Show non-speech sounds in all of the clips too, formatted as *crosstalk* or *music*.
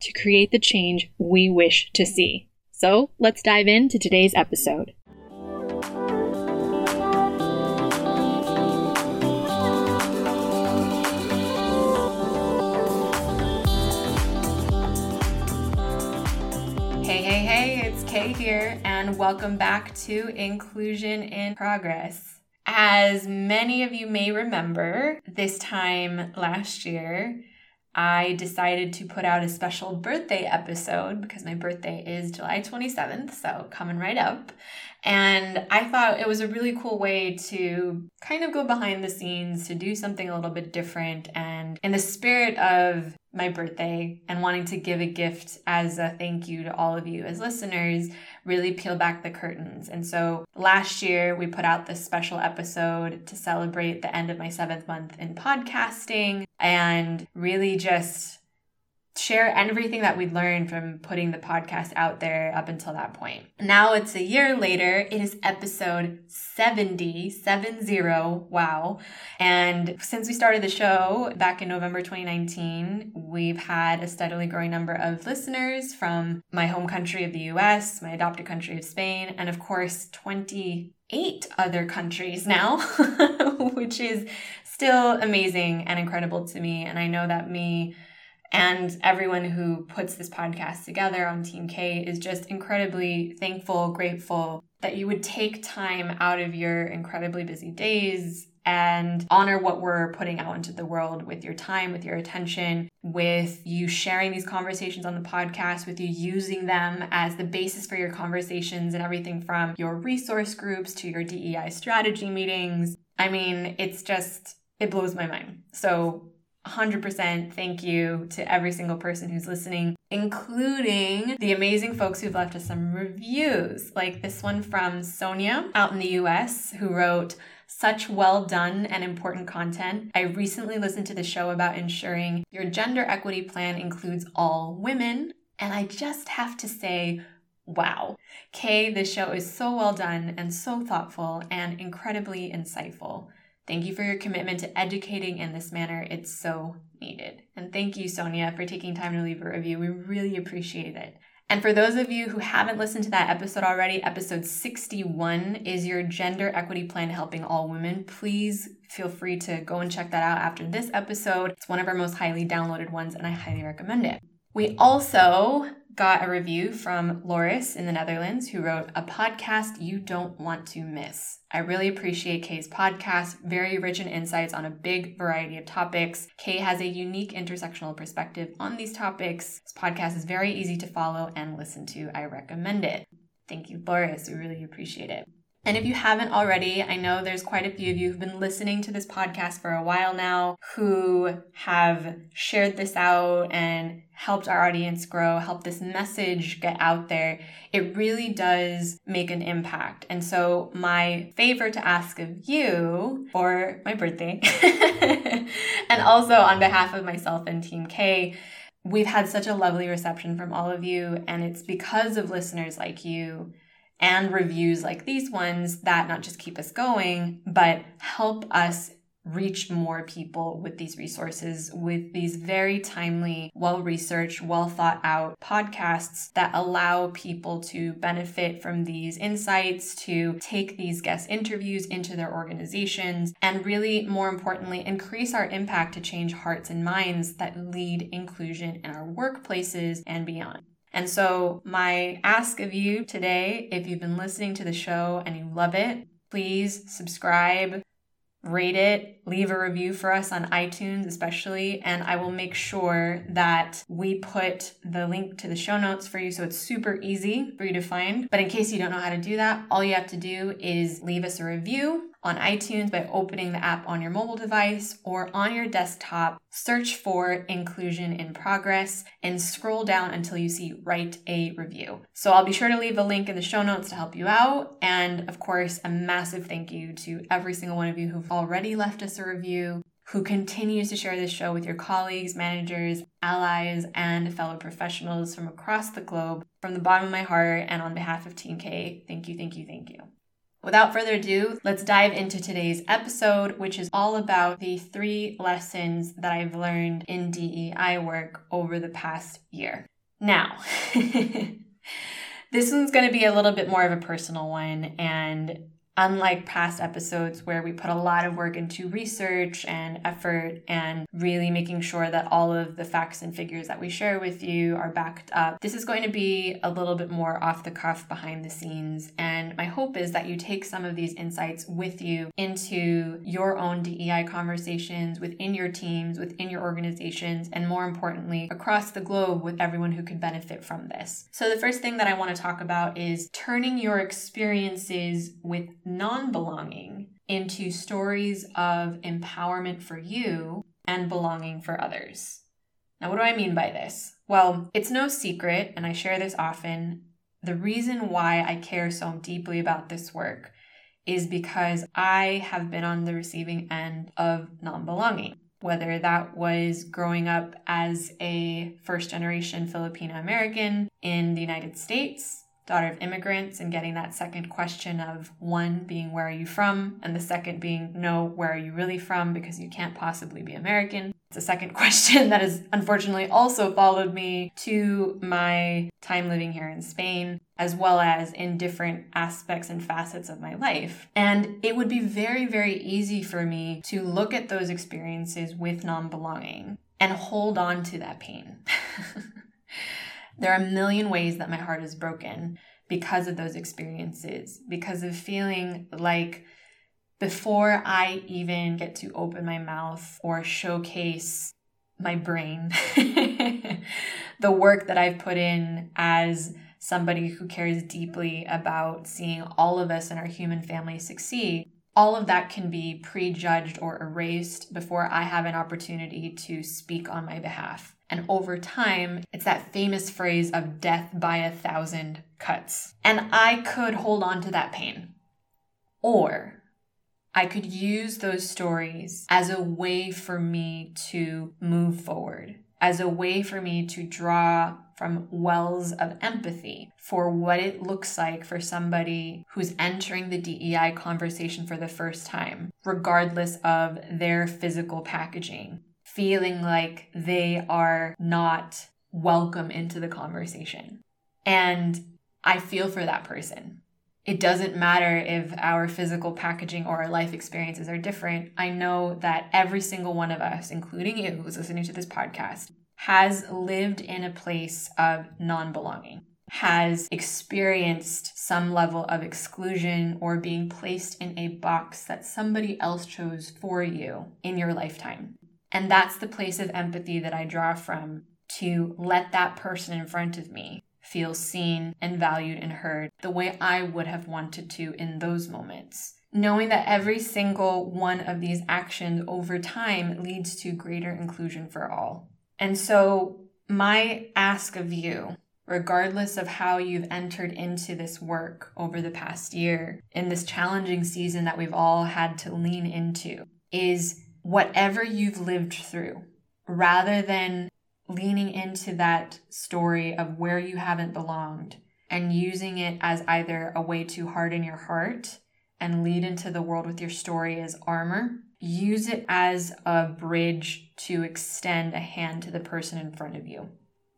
to create the change we wish to see. So let's dive into today's episode. Hey, hey, hey, it's Kay here, and welcome back to Inclusion in Progress. As many of you may remember, this time last year, I decided to put out a special birthday episode because my birthday is July 27th, so coming right up. And I thought it was a really cool way to kind of go behind the scenes, to do something a little bit different. And in the spirit of my birthday and wanting to give a gift as a thank you to all of you as listeners, really peel back the curtains. And so last year we put out this special episode to celebrate the end of my seventh month in podcasting and really just share everything that we'd learned from putting the podcast out there up until that point. Now it's a year later. It is episode 70, 70, wow. And since we started the show back in November 2019, we've had a steadily growing number of listeners from my home country of the US, my adopted country of Spain, and of course 28 other countries now, *laughs* which is still amazing and incredible to me. And I know that me and everyone who puts this podcast together on Team K is just incredibly thankful, grateful that you would take time out of your incredibly busy days and honor what we're putting out into the world with your time, with your attention, with you sharing these conversations on the podcast, with you using them as the basis for your conversations and everything from your resource groups to your DEI strategy meetings. I mean, it's just, it blows my mind. So 100% thank you to every single person who's listening, including the amazing folks who've left us some reviews, like this one from Sonia out in the US, who wrote, such well done and important content. I recently listened to the show about ensuring your gender equity plan includes all women, and I just have to say, wow. Kay, this show is so well done and so thoughtful and incredibly insightful. Thank you for your commitment to educating in this manner. It's so needed. And thank you, Sonia, for taking time to leave a review. We really appreciate it. And for those of you who haven't listened to that episode already, episode 61 is your gender equity plan helping all women. Please feel free to go and check that out after this episode. It's one of our most highly downloaded ones, and I highly recommend it. We also got a review from Loris in the Netherlands who wrote, A podcast you don't want to miss. I really appreciate Kay's podcast, very rich in insights on a big variety of topics. Kay has a unique intersectional perspective on these topics. This podcast is very easy to follow and listen to. I recommend it. Thank you, Loris. We really appreciate it. And if you haven't already, I know there's quite a few of you who've been listening to this podcast for a while now who have shared this out and helped our audience grow, helped this message get out there. It really does make an impact. And so, my favor to ask of you for my birthday, *laughs* and also on behalf of myself and Team K, we've had such a lovely reception from all of you. And it's because of listeners like you and reviews like these ones that not just keep us going, but help us reach more people with these resources, with these very timely, well researched, well thought out podcasts that allow people to benefit from these insights, to take these guest interviews into their organizations, and really, more importantly, increase our impact to change hearts and minds that lead inclusion in our workplaces and beyond. And so, my ask of you today, if you've been listening to the show and you love it, please subscribe, rate it, leave a review for us on iTunes, especially, and I will make sure that we put the link to the show notes for you so it's super easy for you to find. But in case you don't know how to do that, all you have to do is leave us a review on iTunes by opening the app on your mobile device or on your desktop. Search for Inclusion in Progress and scroll down until you see Write a Review. So I'll be sure to leave a link in the show notes to help you out. And of course, a massive thank you to every single one of you who've already left us a review who continues to share this show with your colleagues, managers, allies, and fellow professionals from across the globe. From the bottom of my heart and on behalf of Team K, thank you, thank you, thank you. Without further ado, let's dive into today's episode, which is all about the three lessons that I've learned in DEI work over the past year. Now, *laughs* this one's going to be a little bit more of a personal one, and unlike past episodes where we put a lot of work into research and effort and really making sure that all of the facts and figures that we share with you are backed up, this is going to be a little bit more off the cuff behind the scenes. And my hope is that you take some of these insights with you into your own DEI conversations within your teams, within your organizations, and more importantly, across the globe with everyone who could benefit from this. So, the first thing that I want to talk about is turning your experiences with non belonging into stories of empowerment for you and belonging for others. Now, what do I mean by this? Well, it's no secret, and I share this often. The reason why I care so deeply about this work is because I have been on the receiving end of non belonging. Whether that was growing up as a first generation Filipino American in the United States, daughter of immigrants and getting that second question of one being where are you from and the second being no where are you really from? Because you can't possibly be american. It's a second *laughs* question that has unfortunately also followed me to my time living here in spain as well as in different aspects and facets of my life. And it would be very very easy for me to look at those experiences with non-belonging and hold on to that pain *laughs* There are a million ways that my heart is broken because of those experiences, because of feeling like before I even get to open my mouth or showcase my brain, *laughs* the work that I've put in as somebody who cares deeply about seeing all of us and our human family succeed, all of that can be prejudged or erased before I have an opportunity to speak on my behalf. And over time, it's that famous phrase of death by a thousand cuts. And I could hold on to that pain. Or I could use those stories as a way for me to move forward, as a way for me to draw from wells of empathy for what it looks like for somebody who's entering the DEI conversation for the first time, regardless of their physical packaging, feeling like they are not welcome into the conversation. And I feel for that person. It doesn't matter if our physical packaging or our life experiences are different. I know that every single one of us, including you who's listening to this podcast, has lived in a place of non belonging, has experienced some level of exclusion or being placed in a box that somebody else chose for you in your lifetime. And that's the place of empathy that I draw from to let that person in front of me feel seen and valued and heard the way I would have wanted to in those moments. Knowing that every single one of these actions over time leads to greater inclusion for all. And so, my ask of you, regardless of how you've entered into this work over the past year, in this challenging season that we've all had to lean into, is whatever you've lived through, rather than leaning into that story of where you haven't belonged and using it as either a way to harden your heart and lead into the world with your story as armor. Use it as a bridge to extend a hand to the person in front of you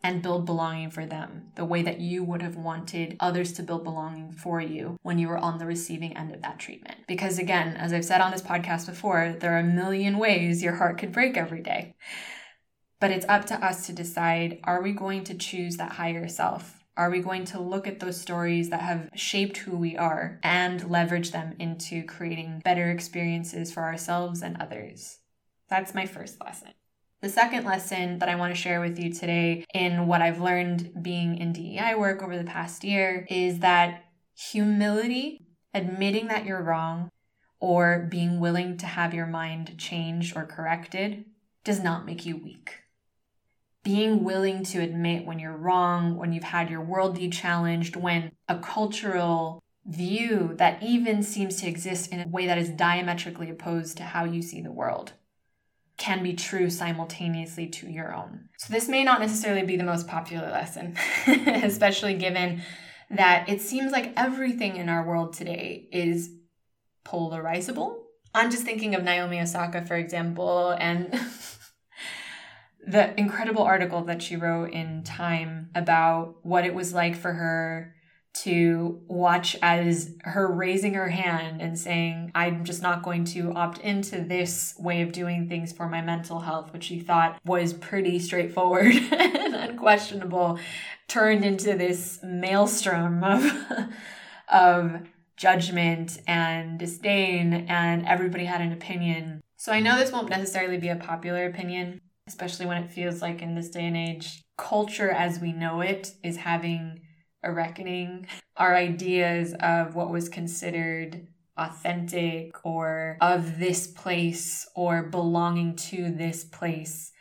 and build belonging for them the way that you would have wanted others to build belonging for you when you were on the receiving end of that treatment. Because again, as I've said on this podcast before, there are a million ways your heart could break every day. But it's up to us to decide are we going to choose that higher self? Are we going to look at those stories that have shaped who we are and leverage them into creating better experiences for ourselves and others? That's my first lesson. The second lesson that I want to share with you today in what I've learned being in DEI work over the past year is that humility, admitting that you're wrong, or being willing to have your mind changed or corrected does not make you weak. Being willing to admit when you're wrong, when you've had your worldview challenged, when a cultural view that even seems to exist in a way that is diametrically opposed to how you see the world can be true simultaneously to your own. So, this may not necessarily be the most popular lesson, *laughs* especially given that it seems like everything in our world today is polarizable. I'm just thinking of Naomi Osaka, for example, and *laughs* the incredible article that she wrote in Time about what it was like for her to watch as her raising her hand and saying, I'm just not going to opt into this way of doing things for my mental health, which she thought was pretty straightforward *laughs* and unquestionable, turned into this maelstrom of, *laughs* of judgment and disdain, and everybody had an opinion. So I know this won't necessarily be a popular opinion, especially when it feels like in this day and age, culture as we know it is having a reckoning. Our ideas of what was considered authentic or of this place or belonging to this place,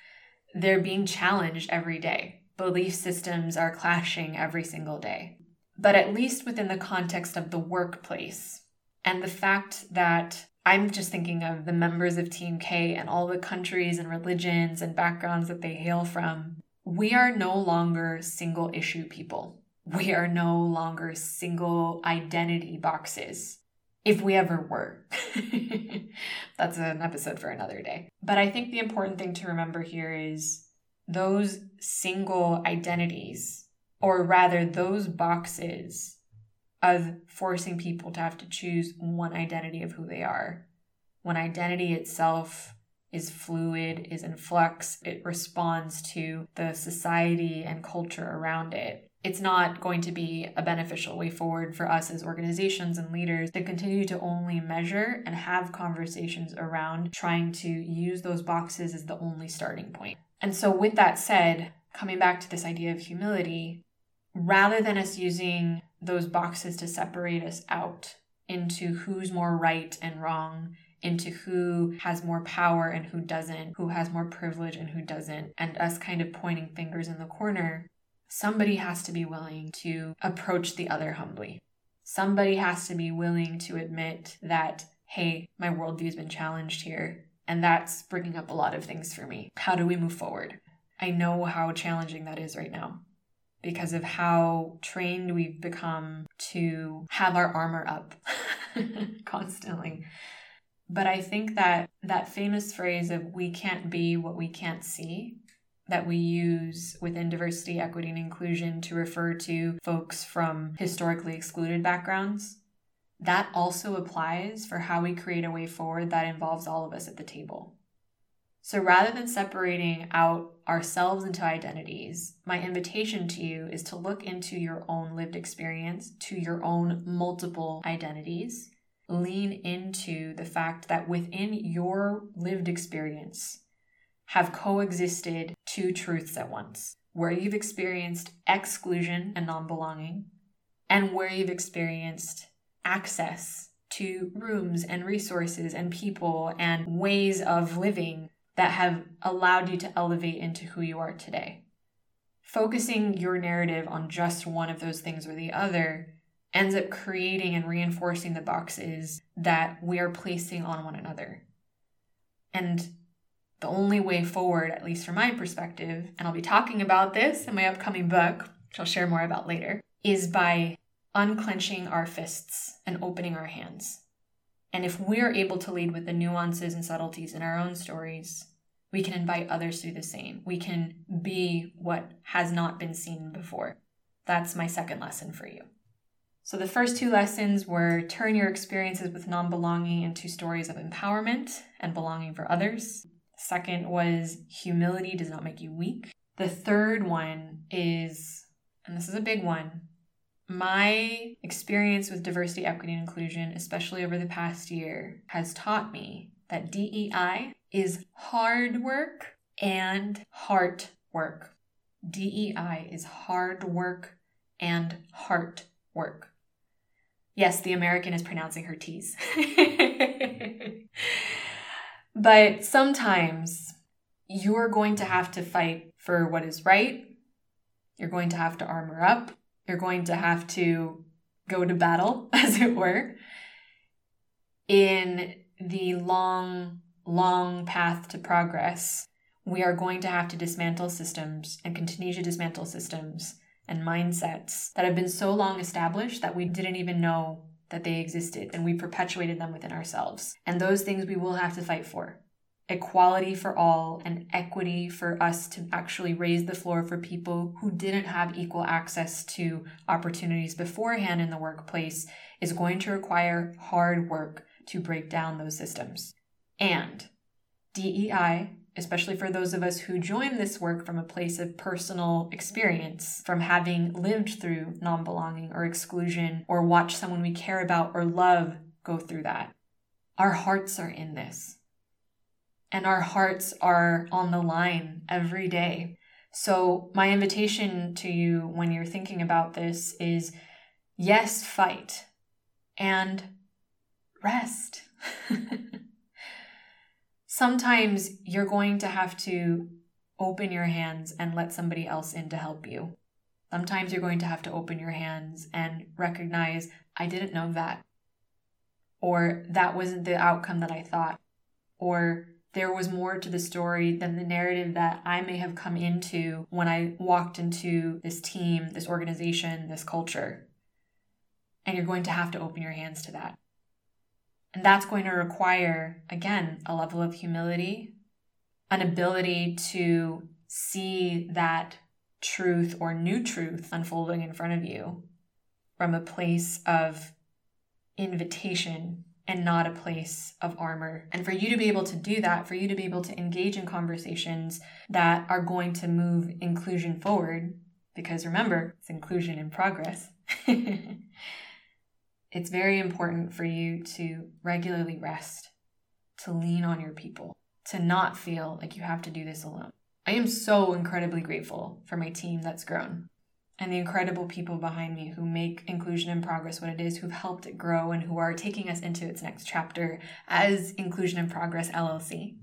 they're being challenged every day. Belief systems are clashing every single day. But at least within the context of the workplace and the fact that I'm just thinking of the members of Team K and all the countries and religions and backgrounds that they hail from. We are no longer single issue people. We are no longer single identity boxes. If we ever were. *laughs* That's an episode for another day. But I think the important thing to remember here is those single identities, or rather, those boxes of forcing people to have to choose one identity of who they are. When identity itself is fluid, is in flux, it responds to the society and culture around it. It's not going to be a beneficial way forward for us as organizations and leaders to continue to only measure and have conversations around trying to use those boxes as the only starting point. And so, with that said, coming back to this idea of humility, rather than us using those boxes to separate us out into who's more right and wrong, into who has more power and who doesn't, who has more privilege and who doesn't, and us kind of pointing fingers in the corner, somebody has to be willing to approach the other humbly. Somebody has to be willing to admit that, hey, my worldview's been challenged here, and that's bringing up a lot of things for me. How do we move forward? I know how challenging that is right now because of how trained we've become to have our armor up *laughs* constantly. But I think that that famous phrase of we can't be what we can't see that we use within diversity, equity, and inclusion to refer to folks from historically excluded backgrounds, that also applies for how we create a way forward that involves all of us at the table. So rather than separating out ourselves into identities, my invitation to you is to look into your own lived experience, to your own multiple identities. Lean into the fact that within your lived experience have coexisted two truths at once, where you've experienced exclusion and non belonging, and where you've experienced access to rooms and resources and people and ways of living that have allowed you to elevate into who you are today. Focusing your narrative on just one of those things or the other ends up creating and reinforcing the boxes that we are placing on one another. And the only way forward, at least from my perspective, and I'll be talking about this in my upcoming book, which I'll share more about later, is by unclenching our fists and opening our hands. And if we're able to lead with the nuances and subtleties in our own stories, we can invite others to do the same. We can be what has not been seen before. That's my second lesson for you. So, the first two lessons were turn your experiences with non belonging into stories of empowerment and belonging for others. Second was humility does not make you weak. The third one is, and this is a big one, my experience with diversity, equity, and inclusion, especially over the past year, has taught me that DEI is hard work and heart work. DEI is hard work and heart work. Yes, the American is pronouncing her T's. *laughs* but sometimes you're going to have to fight for what is right. You're going to have to armor up. You're going to have to go to battle, *laughs* as it were, in the long, long path to progress. We are going to have to dismantle systems and continue to dismantle systems and mindsets that have been so long established that we didn't even know that they existed and we perpetuated them within ourselves. And those things we will have to fight for equality for all and equity for us to actually raise the floor for people who didn't have equal access to opportunities beforehand in the workplace is going to require hard work to break down those systems. And DEI, especially for those of us who join this work from a place of personal experience, from having lived through non belonging or exclusion, or watched someone we care about or love go through that. Our hearts are in this and our hearts are on the line every day. So, my invitation to you when you're thinking about this is yes, fight and rest. *laughs* Sometimes you're going to have to open your hands and let somebody else in to help you. Sometimes you're going to have to open your hands and recognize, I didn't know that. Or that wasn't the outcome that I thought. Or there was more to the story than the narrative that I may have come into when I walked into this team, this organization, this culture. And you're going to have to open your hands to that. And that's going to require, again, a level of humility, an ability to see that truth or new truth unfolding in front of you from a place of invitation and not a place of armor. And for you to be able to do that, for you to be able to engage in conversations that are going to move inclusion forward, because remember, it's inclusion in progress. *laughs* it's very important for you to regularly rest, to lean on your people, to not feel like you have to do this alone. I am so incredibly grateful for my team that's grown and the incredible people behind me who make Inclusion in Progress what it is, who've helped it grow, and who are taking us into its next chapter as Inclusion in Progress LLC.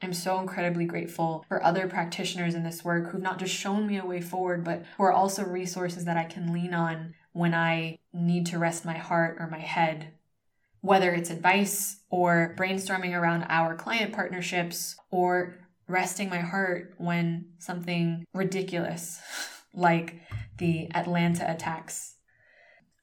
I'm so incredibly grateful for other practitioners in this work who've not just shown me a way forward, but who are also resources that I can lean on when I need to rest my heart or my head. Whether it's advice or brainstorming around our client partnerships or resting my heart when something ridiculous *laughs* like the Atlanta attacks.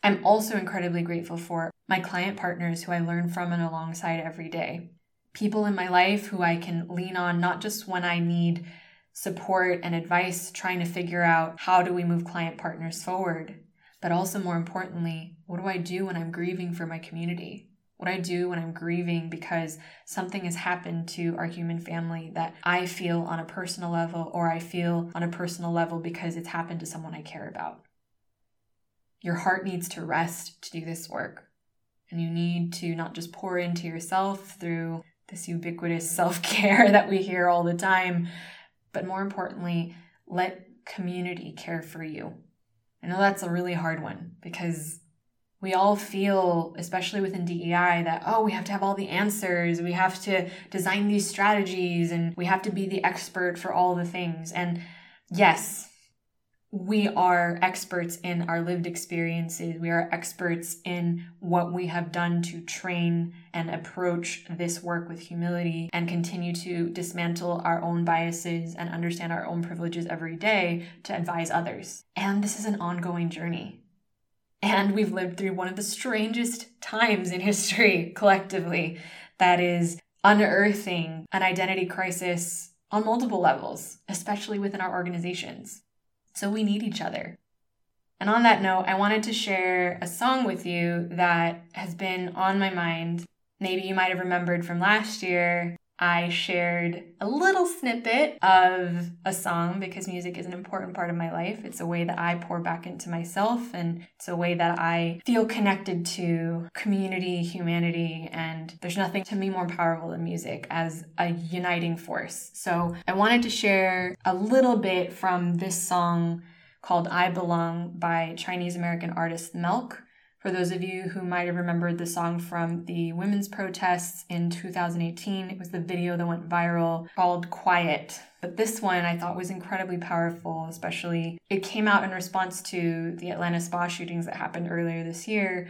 I'm also incredibly grateful for my client partners who I learn from and alongside every day. People in my life who I can lean on not just when I need support and advice trying to figure out how do we move client partners forward, but also more importantly, what do I do when I'm grieving for my community? what I do when I'm grieving because something has happened to our human family that I feel on a personal level, or I feel on a personal level because it's happened to someone I care about. Your heart needs to rest to do this work. And you need to not just pour into yourself through this ubiquitous self care *laughs* that we hear all the time, but more importantly, let community care for you. I know that's a really hard one because we all feel, especially within DEI, that, oh, we have to have all the answers. We have to design these strategies and we have to be the expert for all the things. And yes, we are experts in our lived experiences. We are experts in what we have done to train and approach this work with humility and continue to dismantle our own biases and understand our own privileges every day to advise others. And this is an ongoing journey. And we've lived through one of the strangest times in history *laughs* collectively that is unearthing an identity crisis on multiple levels, especially within our organizations. So we need each other. And on that note, I wanted to share a song with you that has been on my mind. Maybe you might have remembered from last year. I shared a little snippet of a song because music is an important part of my life. It's a way that I pour back into myself and it's a way that I feel connected to community, humanity, and there's nothing to me more powerful than music as a uniting force. So I wanted to share a little bit from this song called I Belong by Chinese American artist MILCK. For those of you who might have remembered the song from the women's protests in 2018, it was the video that went viral called Quiet. But this one I thought was incredibly powerful, especially it came out in response to the Atlanta spa shootings that happened earlier this year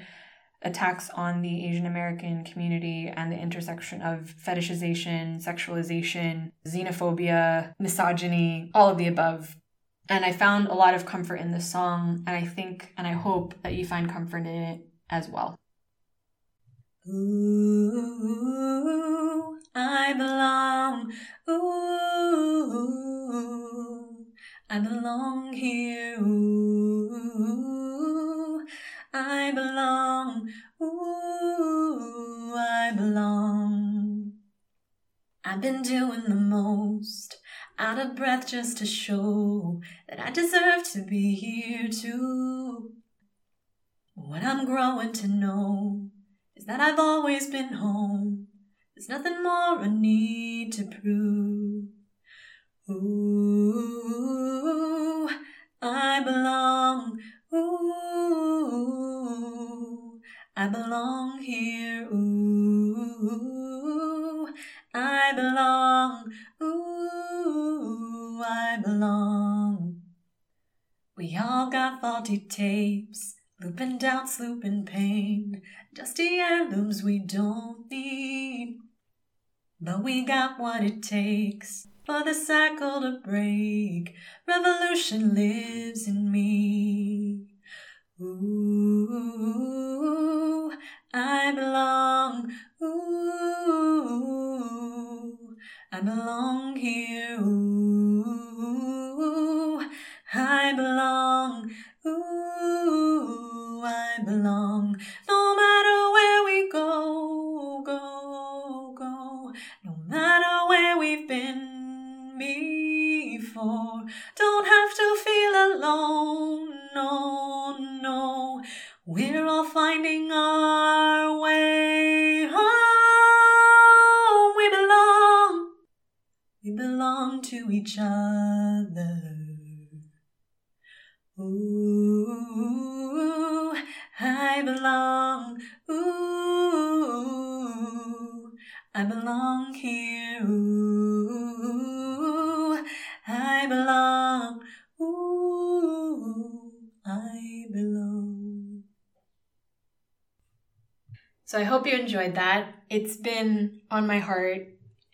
attacks on the Asian American community and the intersection of fetishization, sexualization, xenophobia, misogyny, all of the above. And I found a lot of comfort in this song, and I think and I hope that you find comfort in it as well. Ooh, I belong. Ooh, I belong here. Ooh, I belong. Ooh, I belong. I've been doing the most out of breath just to show that I deserve to be here too. What I'm growing to know is that I've always been home. There's nothing more I need to prove. Ooh, I belong. Ooh, I belong here. Ooh, I belong. We all got faulty tapes, looping doubts, looping pain, dusty heirlooms we don't need. But we got what it takes for the cycle to break. Revolution lives in me. Ooh, I belong. Ooh, I belong here. Ooh, I belong. Ooh, I belong. No matter where we go, go, go. No matter where we've been before. Don't have to feel alone. No, no. We're all finding our way home. We belong. We belong to each other. Enjoyed that. It's been on my heart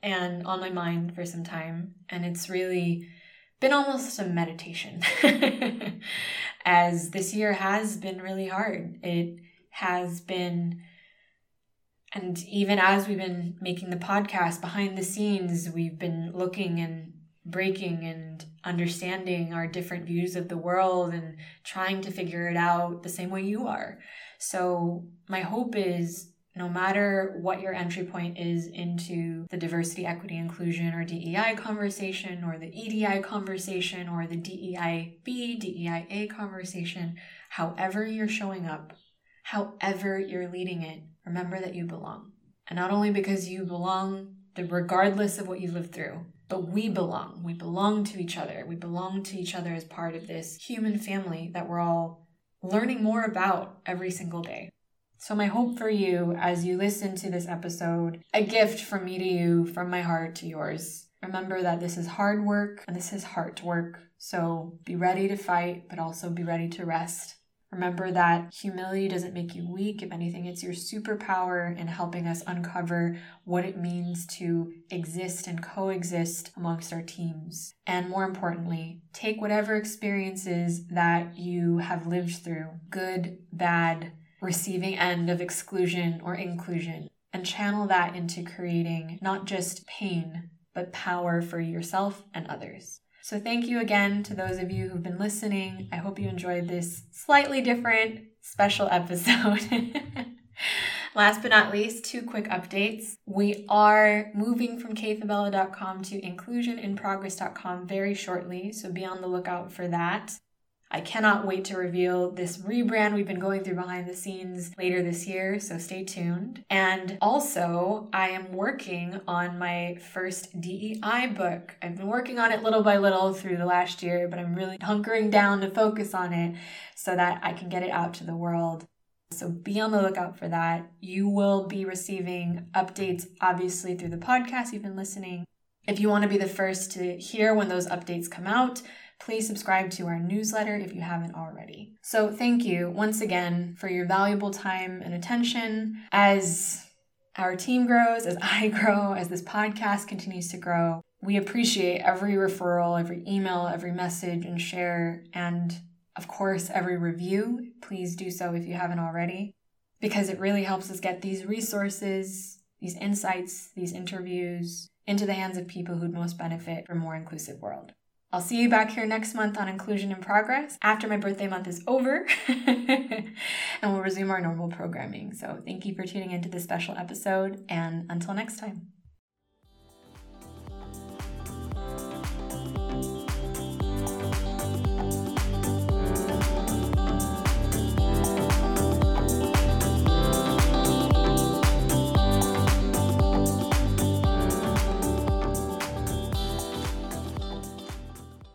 and on my mind for some time, and it's really been almost a meditation *laughs* as this year has been really hard. It has been, and even as we've been making the podcast behind the scenes, we've been looking and breaking and understanding our different views of the world and trying to figure it out the same way you are. So, my hope is no matter what your entry point is into the diversity, equity, inclusion, or DEI conversation, or the EDI conversation, or the DEIB, DEIA conversation, however you're showing up, however you're leading it, remember that you belong. And not only because you belong, regardless of what you lived through, but we belong. We belong to each other. We belong to each other as part of this human family that we're all learning more about every single day. So, my hope for you as you listen to this episode, a gift from me to you, from my heart to yours. Remember that this is hard work and this is heart work. So, be ready to fight, but also be ready to rest. Remember that humility doesn't make you weak. If anything, it's your superpower in helping us uncover what it means to exist and coexist amongst our teams. And more importantly, take whatever experiences that you have lived through good, bad, receiving end of exclusion or inclusion and channel that into creating not just pain, but power for yourself and others. So, thank you again to those of you who've been listening. I hope you enjoyed this slightly different special episode. *laughs* Last but not least, two quick updates. We are moving from kfabella.com to inclusioninprogress.com very shortly, so be on the lookout for that. I cannot wait to reveal this rebrand we've been going through behind the scenes later this year, so stay tuned. And also, I am working on my first DEI book. I've been working on it little by little through the last year, but I'm really hunkering down to focus on it so that I can get it out to the world. So be on the lookout for that. You will be receiving updates, obviously, through the podcast you've been listening. If you want to be the first to hear when those updates come out, please subscribe to our newsletter if you haven't already. So, thank you once again for your valuable time and attention as our team grows, as I *laughs* grow, as this podcast continues to grow. We appreciate every referral, every email, every message and share, and of course, every review. Please do so if you haven't already, because it really helps us get these resources, these insights, these interviews into the hands of people who'd most benefit from a more inclusive world. I'll see you back here next month on Inclusion in Progress after my birthday month is over *laughs* and we'll resume our normal programming. So, thank you for tuning into this special episode, and until next time.